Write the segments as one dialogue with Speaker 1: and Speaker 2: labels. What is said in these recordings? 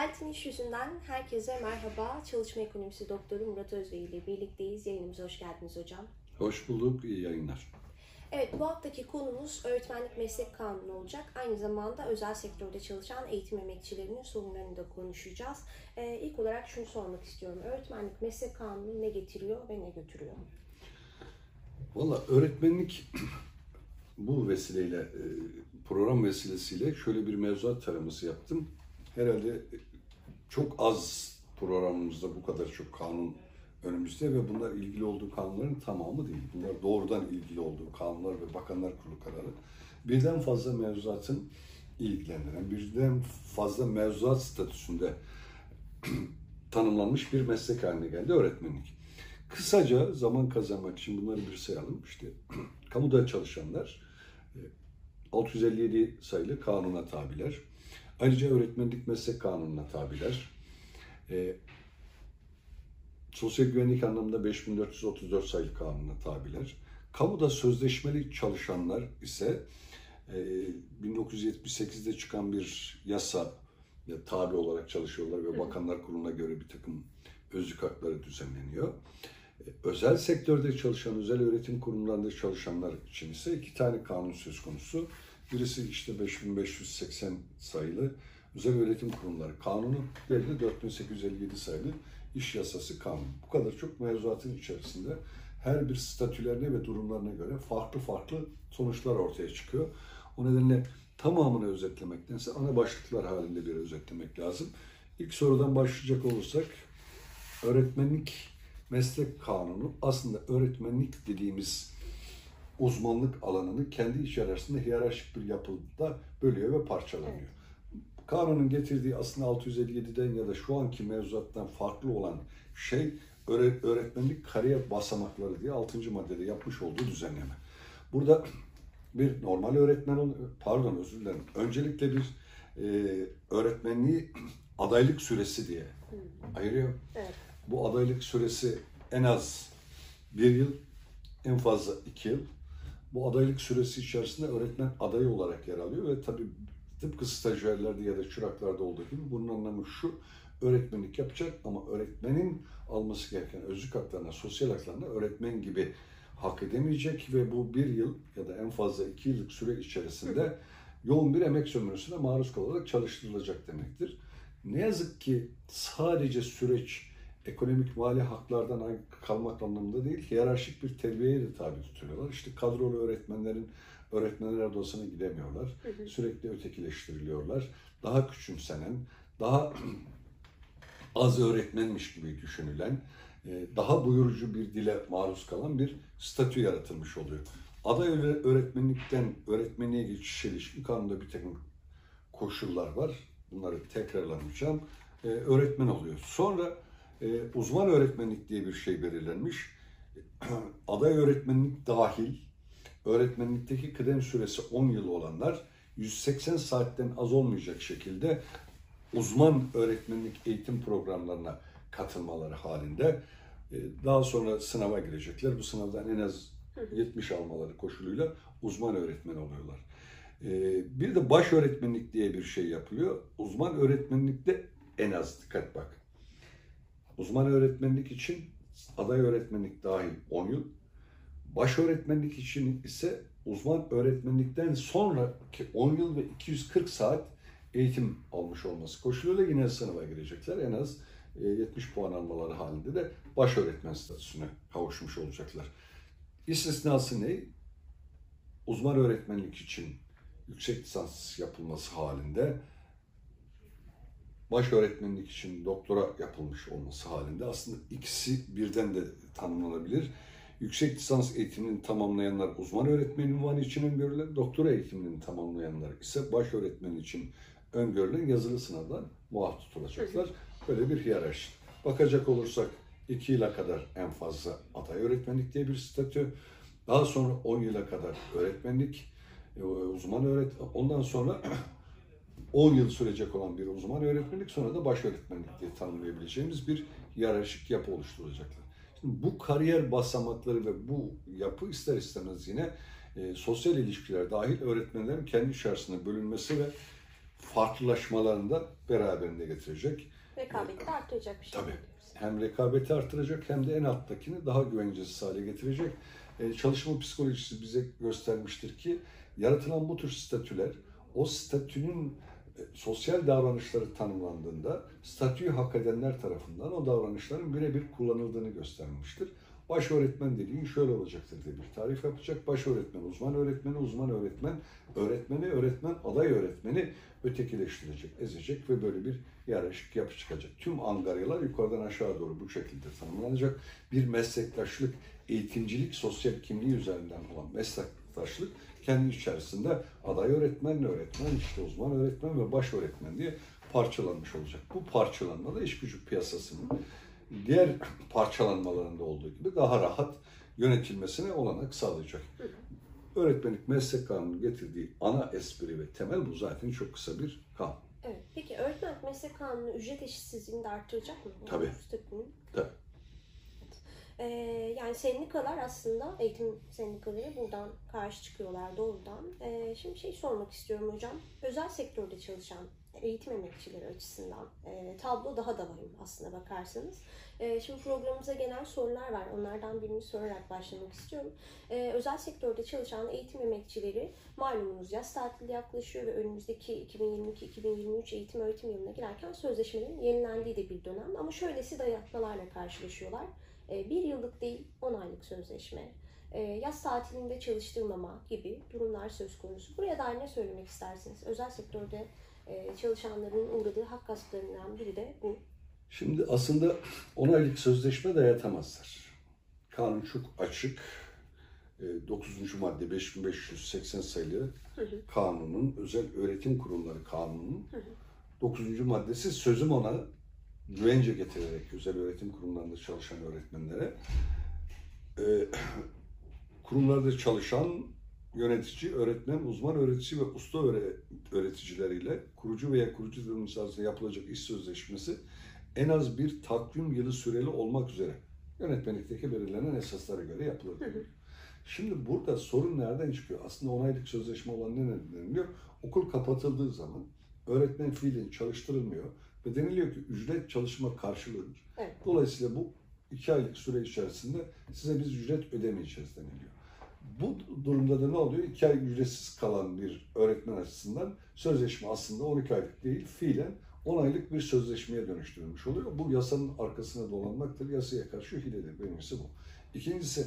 Speaker 1: Adaletin İş Yüzünden herkese merhaba. Çalışma Ekonomisi Doktoru Murat Özbey ile birlikteyiz. Yayınımıza hoş geldiniz hocam.
Speaker 2: Hoş bulduk, iyi yayınlar.
Speaker 1: Evet, bu haftaki konumuz öğretmenlik meslek kanunu olacak. Aynı zamanda özel sektörde çalışan eğitim emekçilerinin sorunlarını da konuşacağız. Ee, ilk olarak şunu sormak istiyorum. Öğretmenlik meslek kanunu ne getiriyor ve ne götürüyor?
Speaker 2: Valla öğretmenlik bu vesileyle, e, program vesilesiyle şöyle bir mevzuat taraması yaptım. Herhalde çok az programımızda bu kadar çok kanun önümüzde ve bunlar ilgili olduğu kanunların tamamı değil. Bunlar doğrudan ilgili olduğu kanunlar ve bakanlar kurulu kararı. Birden fazla mevzuatın ilgilendiren, birden fazla mevzuat statüsünde tanımlanmış bir meslek haline geldi öğretmenlik. Kısaca zaman kazanmak için bunları bir sayalım. İşte kamuda çalışanlar 657 e, sayılı kanuna tabiler. Ayrıca öğretmenlik meslek kanununa tabiler. E, sosyal güvenlik anlamında 5434 sayılı kanuna tabiler. Kamuda sözleşmeli çalışanlar ise e, 1978'de çıkan bir yasa tabi olarak çalışıyorlar ve Bakanlar Kurulu'na göre bir takım özlük hakları düzenleniyor. E, özel sektörde çalışan, özel öğretim kurumlarında çalışanlar için ise iki tane kanun söz konusu. Birisi işte 5580 sayılı Özel Öğretim Kurumları Kanunu, diğeri de 4857 sayılı İş Yasası Kanunu. Bu kadar çok mevzuatın içerisinde her bir statülerine ve durumlarına göre farklı farklı sonuçlar ortaya çıkıyor. O nedenle tamamını özetlemektense ana başlıklar halinde bir özetlemek lazım. İlk sorudan başlayacak olursak öğretmenlik meslek kanunu aslında öğretmenlik dediğimiz uzmanlık alanını kendi içerisinde hiyerarşik bir yapıda bölüyor ve parçalanıyor. Evet. Kanunun getirdiği aslında 657'den ya da şu anki mevzuattan farklı olan şey öğretmenlik kariyer basamakları diye 6. maddede yapmış olduğu düzenleme. Burada bir normal öğretmen, pardon özür dilerim, öncelikle bir e, öğretmenliği adaylık süresi diye ayırıyor. Evet. Bu adaylık süresi en az bir yıl, en fazla iki yıl. Bu adaylık süresi içerisinde öğretmen adayı olarak yer alıyor ve tabii tıpkı stajyerlerde ya da çıraklarda olduğu gibi bunun anlamı şu, öğretmenlik yapacak ama öğretmenin alması gereken özlük haklarına, sosyal haklarına öğretmen gibi hak edemeyecek ve bu bir yıl ya da en fazla iki yıllık süre içerisinde yoğun bir emek sömürüsüne maruz kalarak çalıştırılacak demektir. Ne yazık ki sadece süreç ekonomik mali haklardan kalmak anlamında değil, hiyerarşik bir terbiyeye de tabi tutuyorlar. İşte kadrolu öğretmenlerin öğretmenler odasına gidemiyorlar. Hı hı. Sürekli ötekileştiriliyorlar. Daha küçümsenen, daha az öğretmenmiş gibi düşünülen, e, daha buyurucu bir dile maruz kalan bir statü yaratılmış oluyor. Aday öğretmenlikten öğretmenliğe geçiş ilişkin kanunda bir takım koşullar var. Bunları tekrarlamayacağım. Ee, öğretmen oluyor. Sonra e, uzman öğretmenlik diye bir şey belirlenmiş. Aday öğretmenlik dahil öğretmenlikteki kıdem süresi 10 yıl olanlar 180 saatten az olmayacak şekilde uzman öğretmenlik eğitim programlarına katılmaları halinde e, daha sonra sınava girecekler. Bu sınavdan en az 70 almaları koşuluyla uzman öğretmen oluyorlar. E, bir de baş öğretmenlik diye bir şey yapılıyor. Uzman öğretmenlikte en az dikkat bak. Uzman öğretmenlik için aday öğretmenlik dahil 10 yıl, baş öğretmenlik için ise uzman öğretmenlikten sonraki 10 yıl ve 240 saat eğitim almış olması koşuluyla yine sınava girecekler. En az 70 e, puan almaları halinde de baş öğretmen statüsüne kavuşmuş olacaklar. İstisnası ne? Uzman öğretmenlik için yüksek lisans yapılması halinde baş öğretmenlik için doktora yapılmış olması halinde aslında ikisi birden de tanımlanabilir. Yüksek lisans eğitimini tamamlayanlar uzman öğretmen ünvanı için öngörülen, doktora eğitimini tamamlayanlar ise baş öğretmen için öngörülen yazılı sınavdan muaf tutulacaklar. Böyle bir hiyerarşi. Bakacak olursak 2 yıla kadar en fazla aday öğretmenlik diye bir statü. Daha sonra 10 yıla kadar öğretmenlik, e, uzman öğretmen, ondan sonra 10 yıl sürecek olan bir uzman öğretmenlik sonra da baş öğretmenlik diye tanımlayabileceğimiz bir hiyerarşik yapı oluşturacaklar. Şimdi bu kariyer basamakları ve bu yapı ister istemez yine e, sosyal ilişkiler dahil öğretmenlerin kendi içerisinde bölünmesi ve farklılaşmalarını da beraberinde getirecek.
Speaker 1: Rekabeti de artıracak bir şey.
Speaker 2: Tabii. Hem rekabeti artıracak hem de en alttakini daha güvencesiz hale getirecek. E, çalışma psikolojisi bize göstermiştir ki yaratılan bu tür statüler o statünün sosyal davranışları tanımlandığında statüyü hak edenler tarafından o davranışların birebir kullanıldığını göstermiştir. Baş öğretmen dediğin şöyle olacaktır diye bir tarif yapacak. Baş öğretmen, uzman öğretmeni, uzman öğretmen, öğretmeni, öğretmen, aday öğretmeni ötekileştirecek, ezecek ve böyle bir yarışık yapı çıkacak. Tüm angaryalar yukarıdan aşağı doğru bu şekilde tanımlanacak. Bir meslektaşlık, eğitimcilik, sosyal kimliği üzerinden olan meslektaşlık kendi içerisinde aday öğretmen, öğretmen, işte uzman öğretmen ve baş öğretmen diye parçalanmış olacak. Bu parçalanma da iş gücü piyasasının diğer parçalanmalarında olduğu gibi daha rahat yönetilmesine olanak sağlayacak. Öğretmenlik meslek kanunu getirdiği ana espri ve temel bu zaten çok kısa bir kanun.
Speaker 1: Evet. Peki öğretmenlik meslek kanunu ücret eşitsizliğini de artıracak mı?
Speaker 2: Tabii. Tabii.
Speaker 1: Ee, yani sendikalar aslında eğitim sendikaları buradan karşı çıkıyorlar doğrudan. Ee, şimdi şey sormak istiyorum hocam. Özel sektörde çalışan eğitim emekçileri açısından e, tablo daha da vahim aslında bakarsanız. E, şimdi programımıza genel sorular var. Onlardan birini sorarak başlamak istiyorum. E, özel sektörde çalışan eğitim emekçileri malumunuz yaz tatili yaklaşıyor ve önümüzdeki 2022-2023 eğitim öğretim yılına girerken sözleşmelerin yenilendiği de bir dönem. Ama şöylesi dayatmalarla karşılaşıyorlar. E, bir yıllık değil 10 aylık sözleşme, e, yaz tatilinde çalıştırmama gibi durumlar söz konusu. Buraya dair ne söylemek istersiniz? Özel sektörde e, çalışanların uğradığı hak gasplarından biri de bu.
Speaker 2: Şimdi aslında 10 aylık sözleşme dayatamazlar. Kanun çok açık. 9. madde 5580 sayılı
Speaker 1: Hı hı.
Speaker 2: kanunun, özel öğretim kurumları kanununun 9. maddesi sözüm ona güvence getirerek özel öğretim kurumlarında çalışan öğretmenlere e, kurumlarda çalışan yönetici, öğretmen, uzman öğretici ve usta öğre- öğreticileriyle kurucu veya kurucu arasında yapılacak iş sözleşmesi en az bir takvim yılı süreli olmak üzere yönetmelikteki belirlenen esaslara göre yapılır.
Speaker 1: Hı hı.
Speaker 2: Şimdi burada sorun nereden çıkıyor? Aslında 10 aylık sözleşme olan ne deniliyor? Okul kapatıldığı zaman öğretmen fiilin çalıştırılmıyor ve deniliyor ki ücret çalışma karşılığıdır.
Speaker 1: Evet.
Speaker 2: Dolayısıyla bu iki aylık süre içerisinde size biz ücret ödemeyeceğiz deniliyor. Bu durumda da ne oluyor? İki ay ücretsiz kalan bir öğretmen açısından sözleşme aslında 12 aylık değil, fiilen 10 aylık bir sözleşmeye dönüştürülmüş oluyor. Bu yasanın arkasına dolanmaktır. Yasaya karşı hiledir. Birincisi bu. İkincisi,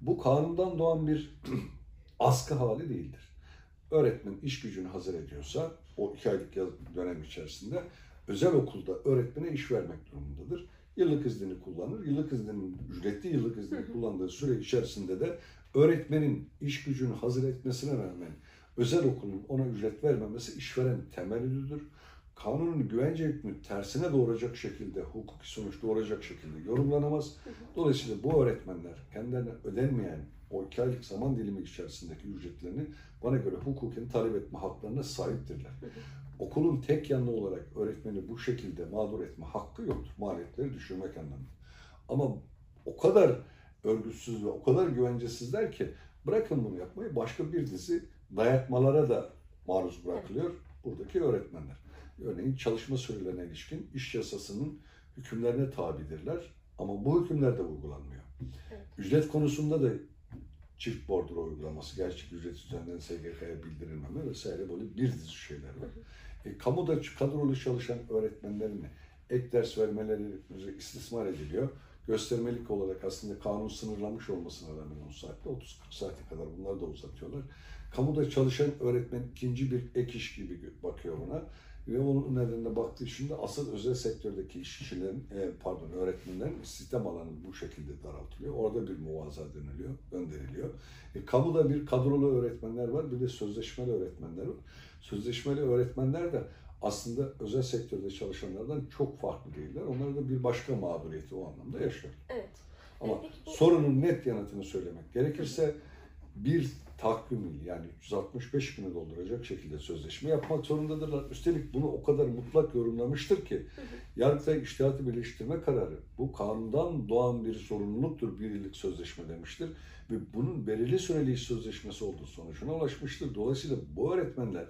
Speaker 2: bu kanundan doğan bir askı hali değildir. Öğretmen iş gücünü hazır ediyorsa o iki aylık dönem içerisinde özel okulda öğretmene iş vermek durumundadır. Yıllık iznini kullanır. Yıllık izninin ücretli yıllık iznini kullandığı süre içerisinde de öğretmenin iş gücünü hazır etmesine rağmen özel okulun ona ücret vermemesi işveren temellidir. Kanunun güvence hükmü tersine doğuracak şekilde, hukuki sonuç doğuracak şekilde yorumlanamaz. Dolayısıyla bu öğretmenler kendilerine ödenmeyen o iki aylık zaman dilimi içerisindeki ücretlerini bana göre hukuken talep etme haklarına sahiptirler. Okulun tek yanlı olarak öğretmeni bu şekilde mağdur etme hakkı yoktur. Maliyetleri düşürmek anlamında. Ama o kadar örgütsüz ve o kadar güvencesizler ki bırakın bunu yapmayı başka bir dizi dayatmalara da maruz bırakılıyor buradaki öğretmenler. Örneğin çalışma sürelerine ilişkin iş yasasının hükümlerine tabidirler ama bu hükümler de uygulanmıyor.
Speaker 1: Evet.
Speaker 2: Ücret konusunda da çift bordro uygulaması, gerçek ücret üzerinden SGK'ya bildirilmeme vesaire böyle bir dizi şeyler var. E, kamuda kadrolu çalışan öğretmenlerin ek ders vermeleri istismar ediliyor. Göstermelik olarak aslında kanun sınırlamış olmasına rağmen 10 saatte 30-40 saate kadar bunları da uzatıyorlar. Kamuda çalışan öğretmen ikinci bir ek iş gibi bakıyor buna. Ve onun nedenine baktığı şimdi asıl özel sektördeki işçilerin, e, pardon öğretmenlerin istihdam alanı bu şekilde daraltılıyor. Orada bir muvaza deniliyor, gönderiliyor. E, kamuda bir kadrolu öğretmenler var, bir de sözleşmeli öğretmenler var. Sözleşmeli öğretmenler de aslında özel sektörde çalışanlardan çok farklı değiller. Onların da bir başka mağduriyeti o anlamda yaşıyor.
Speaker 1: Evet.
Speaker 2: Ama
Speaker 1: bu-
Speaker 2: sorunun net yanıtını söylemek gerekirse bir takvim yıl yani 365 günü dolduracak şekilde sözleşme yapmak zorundadırlar. Üstelik bunu o kadar mutlak yorumlamıştır ki Yargıtay İştihatı Birleştirme kararı bu kanundan doğan bir sorumluluktur bir yıllık sözleşme demiştir. Ve bunun belirli süreli iş sözleşmesi olduğu sonucuna ulaşmıştır. Dolayısıyla bu öğretmenler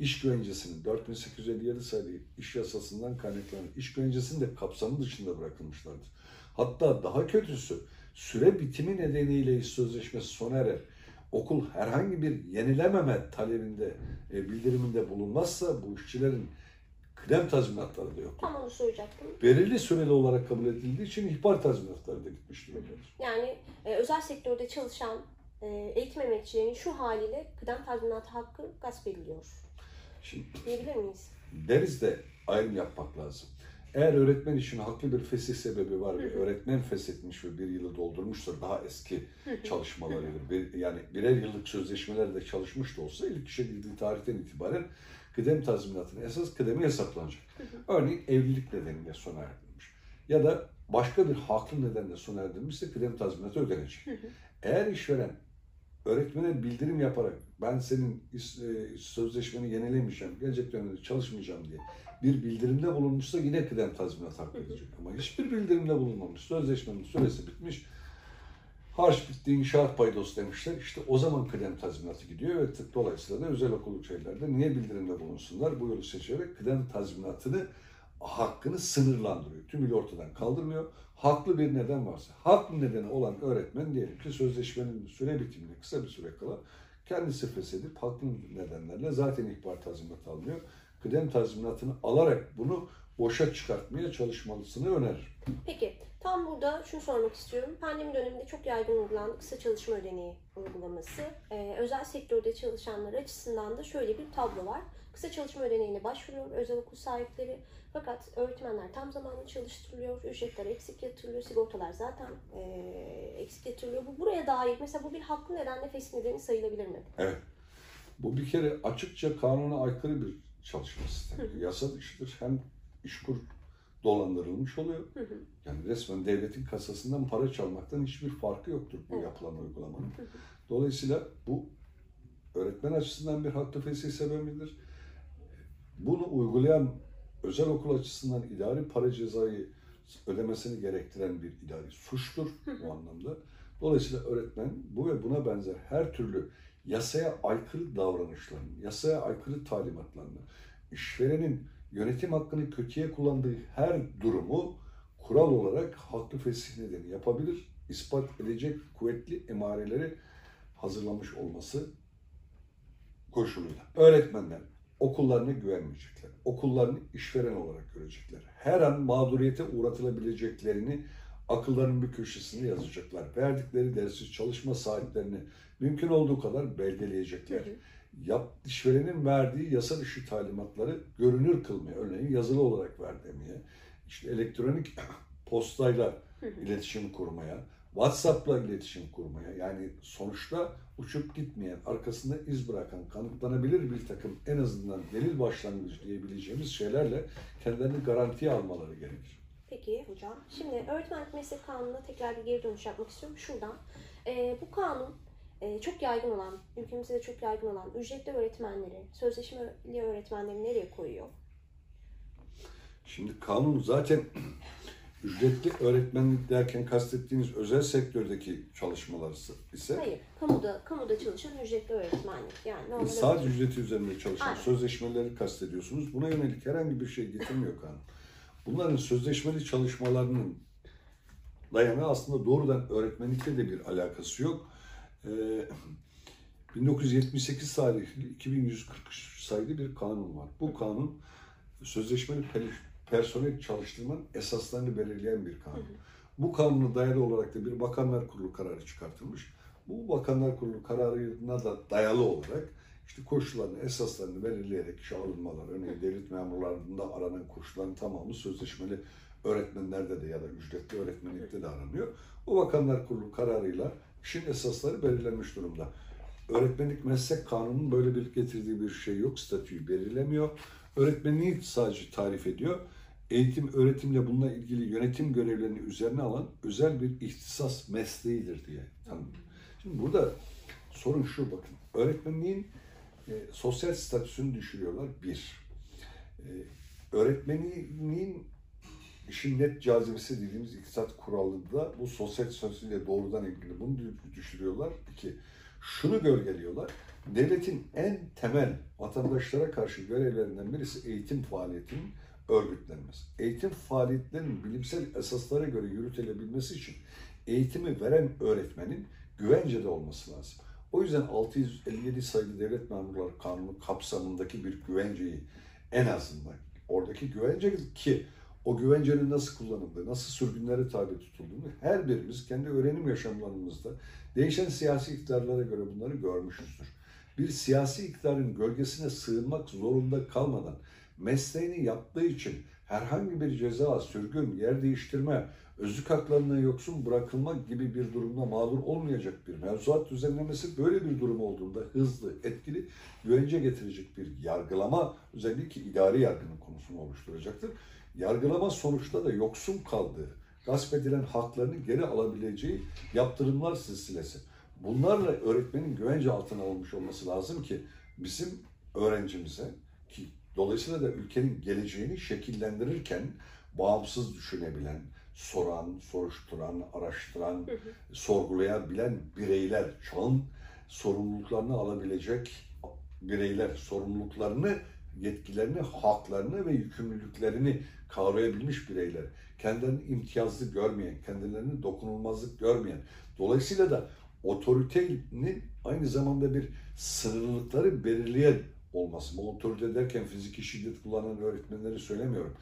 Speaker 2: iş güvencesinin 4857 sayılı iş yasasından kaynaklanan iş güvencesinin de kapsamı dışında bırakılmışlardır. Hatta daha kötüsü süre bitimi nedeniyle iş sözleşmesi sona erer. Okul herhangi bir yenilememe talebinde, e, bildiriminde bulunmazsa bu işçilerin kıdem tazminatları da yok.
Speaker 1: Tam onu soracaktım.
Speaker 2: Belirli süreli olarak kabul edildiği için ihbar tazminatları da gitmiş durumdadır.
Speaker 1: Yani e, özel sektörde çalışan e, eğitim emekçilerinin şu haliyle kıdem tazminatı hakkı gasp ediliyor.
Speaker 2: Şimdi
Speaker 1: Diyebilir miyiz?
Speaker 2: deriz de ayrım yapmak lazım. Eğer öğretmen için haklı bir fesih sebebi var ve öğretmen feshetmiş ve bir yılı doldurmuşsa daha eski çalışmalarıdır. Bir, yani birer yıllık sözleşmelerde çalışmış da olsa ilk işe girdiği tarihten itibaren kıdem tazminatının esas kıdemi hesaplanacak. Örneğin evlilik nedeniyle sona erdirilmiş. Ya da başka bir haklı nedenle sona erdirilmişse kıdem tazminatı ödenecek. Eğer işveren öğretmene bildirim yaparak ben senin e, sözleşmeni yenilemeyeceğim, gelecek dönemde çalışmayacağım diye bir bildirimde bulunmuşsa yine kıdem tazminat hakkı ödeyecek. Ama hiçbir bildirimde bulunmamış, sözleşmenin süresi bitmiş, harç bitti, inşaat paydosu demişler. İşte o zaman kıdem tazminatı gidiyor ve dolayısıyla da özel okul şeylerde niye bildirimde bulunsunlar? Bu yolu seçerek kıdem tazminatını hakkını sınırlandırıyor. Tümüyle ortadan kaldırmıyor. Haklı bir neden varsa, haklı nedeni olan öğretmen diyelim ki sözleşmenin süre bitimine kısa bir süre kala kendisi feshedip haklı nedenlerle zaten ihbar tazminatı almıyor. Kıdem tazminatını alarak bunu boşa çıkartmaya çalışmalısını önerir.
Speaker 1: Peki tam burada şunu sormak istiyorum. Pandemi döneminde çok yaygın uygulanan kısa çalışma ödeneği uygulaması. Ee, özel sektörde çalışanlar açısından da şöyle bir tablo var. Kısa çalışma ödeneğine başvuruyor özel okul sahipleri. Fakat öğretmenler tam zamanlı çalıştırılıyor, ücretler eksik yatırılıyor, sigortalar zaten eee, eksik yatırılıyor. Bu buraya dair mesela bu bir haklı nedenle fesih nedeni sayılabilir mi?
Speaker 2: Evet. Bu bir kere açıkça kanuna aykırı bir çalışma sistemi. Yasa dışıdır. Hem işkur dolandırılmış oluyor.
Speaker 1: Hı hı.
Speaker 2: Yani resmen devletin kasasından para çalmaktan hiçbir farkı yoktur bu
Speaker 1: Evet.
Speaker 2: yapılan uygulamanın.
Speaker 1: Hı hı.
Speaker 2: Dolayısıyla bu öğretmen açısından bir haklı fesih sebebidir. Bunu uygulayan özel okul açısından idari para cezayı ödemesini gerektiren bir idari suçtur bu anlamda. Dolayısıyla öğretmen bu ve buna benzer her türlü yasaya aykırı davranışlarını, yasaya aykırı talimatlarını, işverenin yönetim hakkını kötüye kullandığı her durumu kural olarak haklı fesih nedeni yapabilir, ispat edecek kuvvetli emareleri hazırlamış olması koşuluyla. Öğretmenler okullarına güvenmeyecekler. Okullarını işveren olarak görecekler. Her an mağduriyete uğratılabileceklerini akıllarının bir köşesinde yazacaklar. Verdikleri dersiz çalışma saatlerini mümkün olduğu kadar belgeleyecekler.
Speaker 1: Hı hı.
Speaker 2: Yap, işverenin verdiği yasa dışı talimatları görünür kılmaya, örneğin yazılı olarak ver demeye, işte elektronik postayla iletişim kurmaya, WhatsApp'la iletişim kurmaya yani sonuçta uçup gitmeyen, arkasında iz bırakan, kanıtlanabilir bir takım en azından delil başlangıcı diyebileceğimiz şeylerle kendilerini garantiye almaları gerekir.
Speaker 1: Peki hocam. Şimdi öğretmenlik meslek kanununa tekrar bir geri dönüş yapmak istiyorum. Şuradan. Ee, bu kanun e, çok yaygın olan, ülkemizde de çok yaygın olan ücretli öğretmenleri, sözleşmeli öğretmenleri nereye koyuyor?
Speaker 2: Şimdi kanun zaten ücretli öğretmenlik derken kastettiğiniz özel sektördeki çalışmalar ise
Speaker 1: Hayır, kamuda kamuda çalışan ücretli öğretmenlik. Yani normal
Speaker 2: Sadece ücreti üzerinde çalışan
Speaker 1: Aynen.
Speaker 2: sözleşmeleri kastediyorsunuz. Buna yönelik herhangi bir şey getirmiyor kanun. Bunların sözleşmeli çalışmalarının dayanağı aslında doğrudan öğretmenlikle de bir alakası yok. Ee, 1978 tarihli 2143 sayılı bir kanun var. Bu kanun sözleşmeli personel çalıştırmanın esaslarını belirleyen bir kanun. Bu kanuna dayalı olarak da bir bakanlar kurulu kararı çıkartılmış. Bu bakanlar kurulu kararına da dayalı olarak işte koşullarını, esaslarını belirleyerek işe alınmalar, örneğin devlet memurlarında aranan koşulların tamamı sözleşmeli öğretmenlerde de ya da ücretli öğretmenlikte de aranıyor. Bu bakanlar kurulu kararıyla işin esasları belirlenmiş durumda. Öğretmenlik meslek kanunun böyle bir getirdiği bir şey yok, statüyü belirlemiyor. Öğretmenliği sadece tarif ediyor. Eğitim, öğretimle bununla ilgili yönetim görevlerini üzerine alan özel bir ihtisas mesleğidir diye tanımlıyor. Şimdi burada sorun şu bakın. Öğretmenliğin e, sosyal statüsünü düşürüyorlar bir. E, öğretmenliğin işin net cazibesi dediğimiz iktisat kuralında bu sosyal statüsüyle doğrudan ilgili bunu düşürüyorlar. İki, şunu gölgeliyorlar. devletin en temel vatandaşlara karşı görevlerinden birisi eğitim faaliyetinin örgütlenmesi. Eğitim faaliyetlerinin bilimsel esaslara göre yürütülebilmesi için eğitimi veren öğretmenin güvencede olması lazım. O yüzden 657 sayılı Devlet Memurları Kanunu kapsamındaki bir güvenceyi en azından oradaki güvence ki o güvencenin nasıl kullanıldığı, nasıl sürgünlere tabi tutulduğunu her birimiz kendi öğrenim yaşamlarımızda değişen siyasi iktidarlara göre bunları görmüşüzdür. Bir siyasi iktidarın gölgesine sığınmak zorunda kalmadan mesleğini yaptığı için herhangi bir ceza, sürgün, yer değiştirme, özlük haklarından yoksun bırakılmak gibi bir durumda mağdur olmayacak bir mevzuat düzenlemesi böyle bir durum olduğunda hızlı, etkili, güvence getirecek bir yargılama özellikle idari yargının konusunu oluşturacaktır. Yargılama sonuçta da yoksun kaldığı, gasp edilen haklarını geri alabileceği yaptırımlar silsilesi. Bunlarla öğretmenin güvence altına alınmış olması lazım ki bizim öğrencimize ki dolayısıyla da ülkenin geleceğini şekillendirirken bağımsız düşünebilen, soran, soruşturan, araştıran, sorgulayabilen bireyler, çağın sorumluluklarını alabilecek bireyler, sorumluluklarını, yetkilerini, haklarını ve yükümlülüklerini kavrayabilmiş bireyler, kendilerini imtiyazlı görmeyen, kendilerini dokunulmazlık görmeyen, dolayısıyla da otoritenin aynı zamanda bir sınırlılıkları belirleyen olması. Bu otorite derken fiziki şiddet kullanan öğretmenleri söylemiyorum.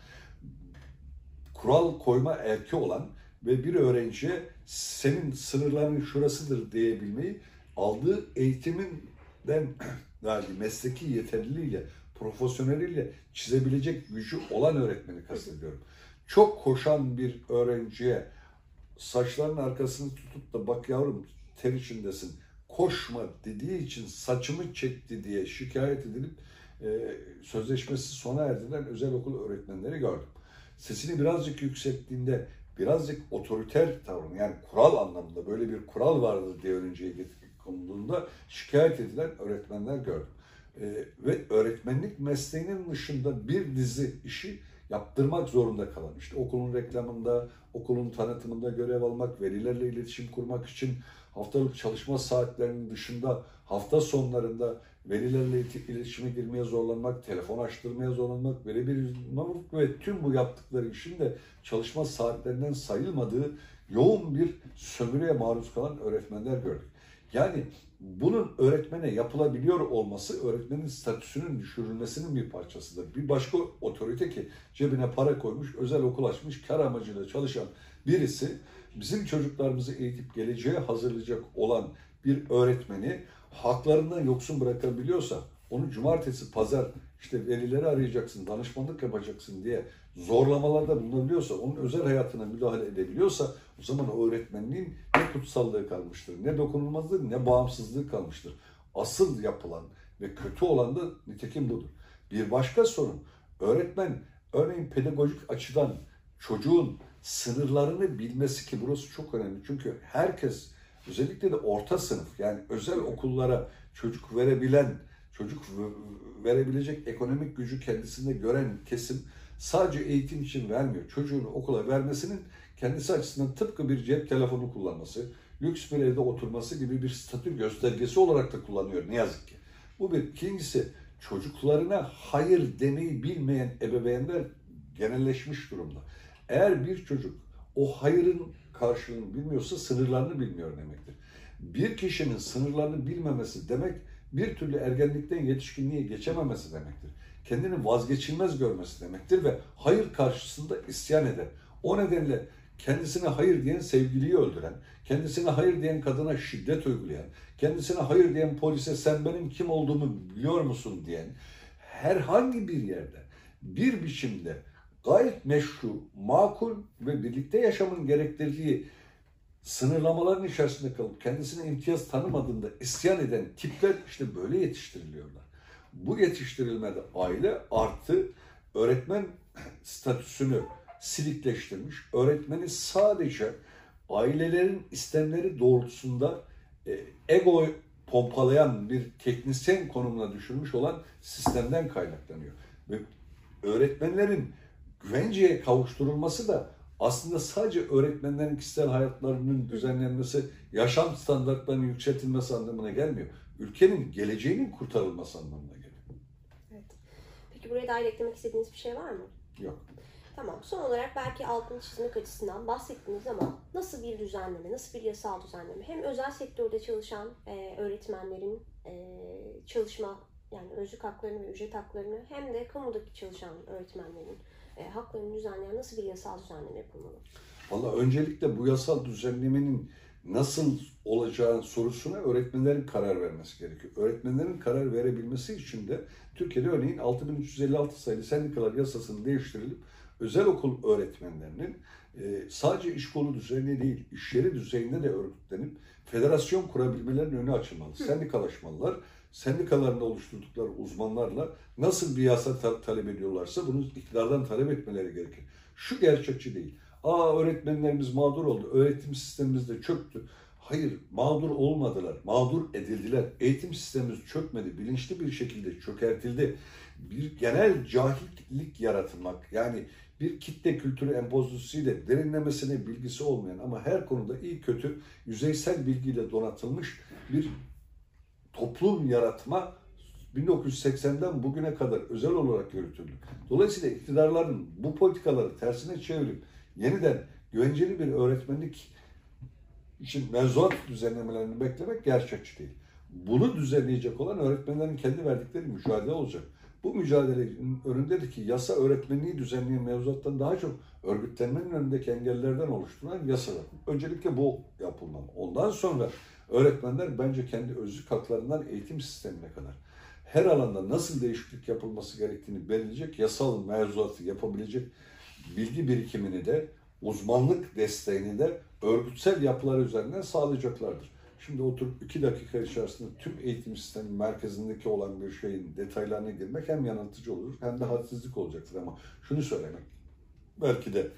Speaker 2: Kural koyma erki olan ve bir öğrenciye senin sınırların şurasıdır diyebilmeyi aldığı eğitiminden yani mesleki yeterliliğiyle, profesyoneliyle çizebilecek gücü olan öğretmeni kastediyorum. Çok koşan bir öğrenciye saçlarının arkasını tutup da bak yavrum ter içindesin koşma dediği için saçımı çekti diye şikayet edilip e, sözleşmesi sona erdiren özel okul öğretmenleri gördüm. Sesini birazcık yükselttiğinde birazcık otoriter tavrını yani kural anlamında böyle bir kural vardır diye öğrenciye konulduğunda şikayet edilen öğretmenler gördüm. E, ve öğretmenlik mesleğinin dışında bir dizi işi yaptırmak zorunda kalan işte okulun reklamında, okulun tanıtımında görev almak, velilerle iletişim kurmak için haftalık çalışma saatlerinin dışında hafta sonlarında velilerle iletişime girmeye zorlanmak, telefon açtırmaya zorlanmak, veri bir ve tüm bu yaptıkları işin de çalışma saatlerinden sayılmadığı yoğun bir sömürüye maruz kalan öğretmenler gördük. Yani bunun öğretmene yapılabiliyor olması öğretmenin statüsünün düşürülmesinin bir parçasıdır. Bir başka otorite ki cebine para koymuş, özel okul açmış, kar amacıyla çalışan birisi bizim çocuklarımızı eğitip geleceğe hazırlayacak olan bir öğretmeni haklarından yoksun bırakabiliyorsa onu cumartesi, pazar işte velileri arayacaksın, danışmanlık yapacaksın diye zorlamalarda bulunabiliyorsa, onun özel hayatına müdahale edebiliyorsa o zaman o öğretmenliğin ne kutsallığı kalmıştır, ne dokunulmazlığı, ne bağımsızlığı kalmıştır. Asıl yapılan ve kötü olan da nitekim budur. Bir başka sorun, öğretmen örneğin pedagojik açıdan çocuğun sınırlarını bilmesi ki burası çok önemli. Çünkü herkes özellikle de orta sınıf yani özel okullara çocuk verebilen, çocuk verebilecek ekonomik gücü kendisinde gören kesim sadece eğitim için vermiyor. Çocuğunu okula vermesinin kendisi açısından tıpkı bir cep telefonu kullanması, lüks bir evde oturması gibi bir statü göstergesi olarak da kullanıyor ne yazık ki. Bu bir. İkincisi çocuklarına hayır demeyi bilmeyen ebeveynler genelleşmiş durumda. Eğer bir çocuk o hayırın karşılığını bilmiyorsa sınırlarını bilmiyor demektir. Bir kişinin sınırlarını bilmemesi demek bir türlü ergenlikten yetişkinliğe geçememesi demektir. Kendini vazgeçilmez görmesi demektir ve hayır karşısında isyan eder. O nedenle kendisine hayır diyen sevgiliyi öldüren, kendisine hayır diyen kadına şiddet uygulayan, kendisine hayır diyen polise sen benim kim olduğumu biliyor musun diyen herhangi bir yerde bir biçimde gayet meşru, makul ve birlikte yaşamın gerektirdiği sınırlamaların içerisinde kalıp kendisine imtiyaz tanımadığında isyan eden tipler işte böyle yetiştiriliyorlar. Bu yetiştirilmede aile artı öğretmen statüsünü silikleştirmiş. Öğretmeni sadece ailelerin istemleri doğrultusunda e, ego pompalayan bir teknisyen konumuna düşürmüş olan sistemden kaynaklanıyor. Ve öğretmenlerin güvenceye kavuşturulması da aslında sadece öğretmenlerin kişisel hayatlarının düzenlenmesi, yaşam standartlarının yükseltilmesi anlamına gelmiyor. ülkenin geleceğinin kurtarılması anlamına geliyor.
Speaker 1: Evet. Peki buraya dair eklemek istediğiniz bir şey var mı?
Speaker 2: Yok.
Speaker 1: Tamam. Son olarak belki altını çizmek açısından bahsettiniz ama nasıl bir düzenleme, nasıl bir yasal düzenleme hem özel sektörde çalışan e, öğretmenlerin e, çalışma yani özlük haklarını ve ücret haklarını hem de kamudaki çalışan öğretmenlerin e, haklarını düzenleyen nasıl bir yasal düzenleme yapılmalı?
Speaker 2: Valla öncelikle bu yasal düzenlemenin nasıl olacağı sorusuna öğretmenlerin karar vermesi gerekiyor. Öğretmenlerin karar verebilmesi için de Türkiye'de örneğin 6356 sayılı sendikalar yasasının değiştirilip özel okul öğretmenlerinin e, sadece iş kolu düzeyinde değil, iş yeri düzeyinde de örgütlenip federasyon kurabilmelerinin önü açılmalı. Sendikalaşmalılar, sendikalarında oluşturdukları uzmanlarla nasıl bir yasa ta- talep ediyorlarsa bunu iktidardan talep etmeleri gerekir. Şu gerçekçi değil. Aa öğretmenlerimiz mağdur oldu, öğretim sistemimiz de çöktü. Hayır, mağdur olmadılar, mağdur edildiler. Eğitim sistemimiz çökmedi, bilinçli bir şekilde çökertildi. Bir genel cahillik yaratılmak, yani bir kitle kültürü empozisyonuyla derinlemesine bilgisi olmayan ama her konuda iyi kötü yüzeysel bilgiyle donatılmış bir toplum yaratma 1980'den bugüne kadar özel olarak yürütüldü. Dolayısıyla iktidarların bu politikaları tersine çevirip yeniden güvenceli bir öğretmenlik için mevzuat düzenlemelerini beklemek gerçekçi değil. Bunu düzenleyecek olan öğretmenlerin kendi verdikleri mücadele olacak. Bu mücadelenin önünde ki yasa öğretmenliği düzenleyen mevzuattan daha çok örgütlenmenin önündeki engellerden oluşturan yasalar. Öncelikle bu yapılmalı. Ondan sonra öğretmenler bence kendi özlük haklarından eğitim sistemine kadar her alanda nasıl değişiklik yapılması gerektiğini belirleyecek yasal mevzuatı yapabilecek bilgi birikimini de uzmanlık desteğini de örgütsel yapılar üzerinden sağlayacaklardır. Şimdi oturup iki dakika içerisinde tüm eğitim sistemi merkezindeki olan bir şeyin detaylarına girmek hem yanıltıcı olur hem de hadsizlik olacaktır ama şunu söylemek belki de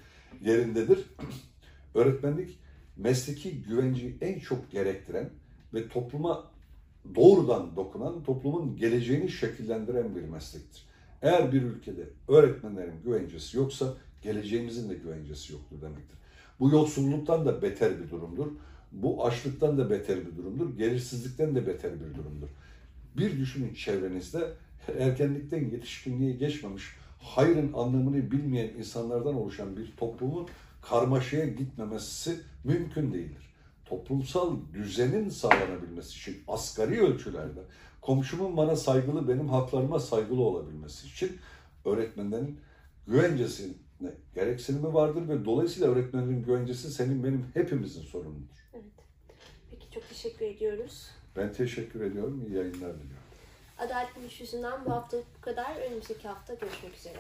Speaker 2: yerindedir. Öğretmenlik mesleki güvenceyi en çok gerektiren ve topluma doğrudan dokunan, toplumun geleceğini şekillendiren bir meslektir. Eğer bir ülkede öğretmenlerin güvencesi yoksa geleceğimizin de güvencesi yoktur demektir. Bu yoksulluktan da beter bir durumdur. Bu açlıktan da beter bir durumdur. Gelirsizlikten de beter bir durumdur. Bir düşünün çevrenizde erkenlikten yetişkinliğe geçmemiş, hayrın anlamını bilmeyen insanlardan oluşan bir toplumun karmaşaya gitmemesi mümkün değildir. Toplumsal düzenin sağlanabilmesi için asgari ölçülerde komşumun bana saygılı, benim haklarıma saygılı olabilmesi için öğretmenlerin güvencesine gereksinimi vardır ve dolayısıyla öğretmenlerin güvencesi senin benim hepimizin sorunudur.
Speaker 1: Evet. Peki çok teşekkür ediyoruz.
Speaker 2: Ben teşekkür ediyorum. İyi yayınlar diliyorum.
Speaker 1: Adalet Buluşusu'ndan bu haftalık bu kadar. Önümüzdeki hafta görüşmek üzere.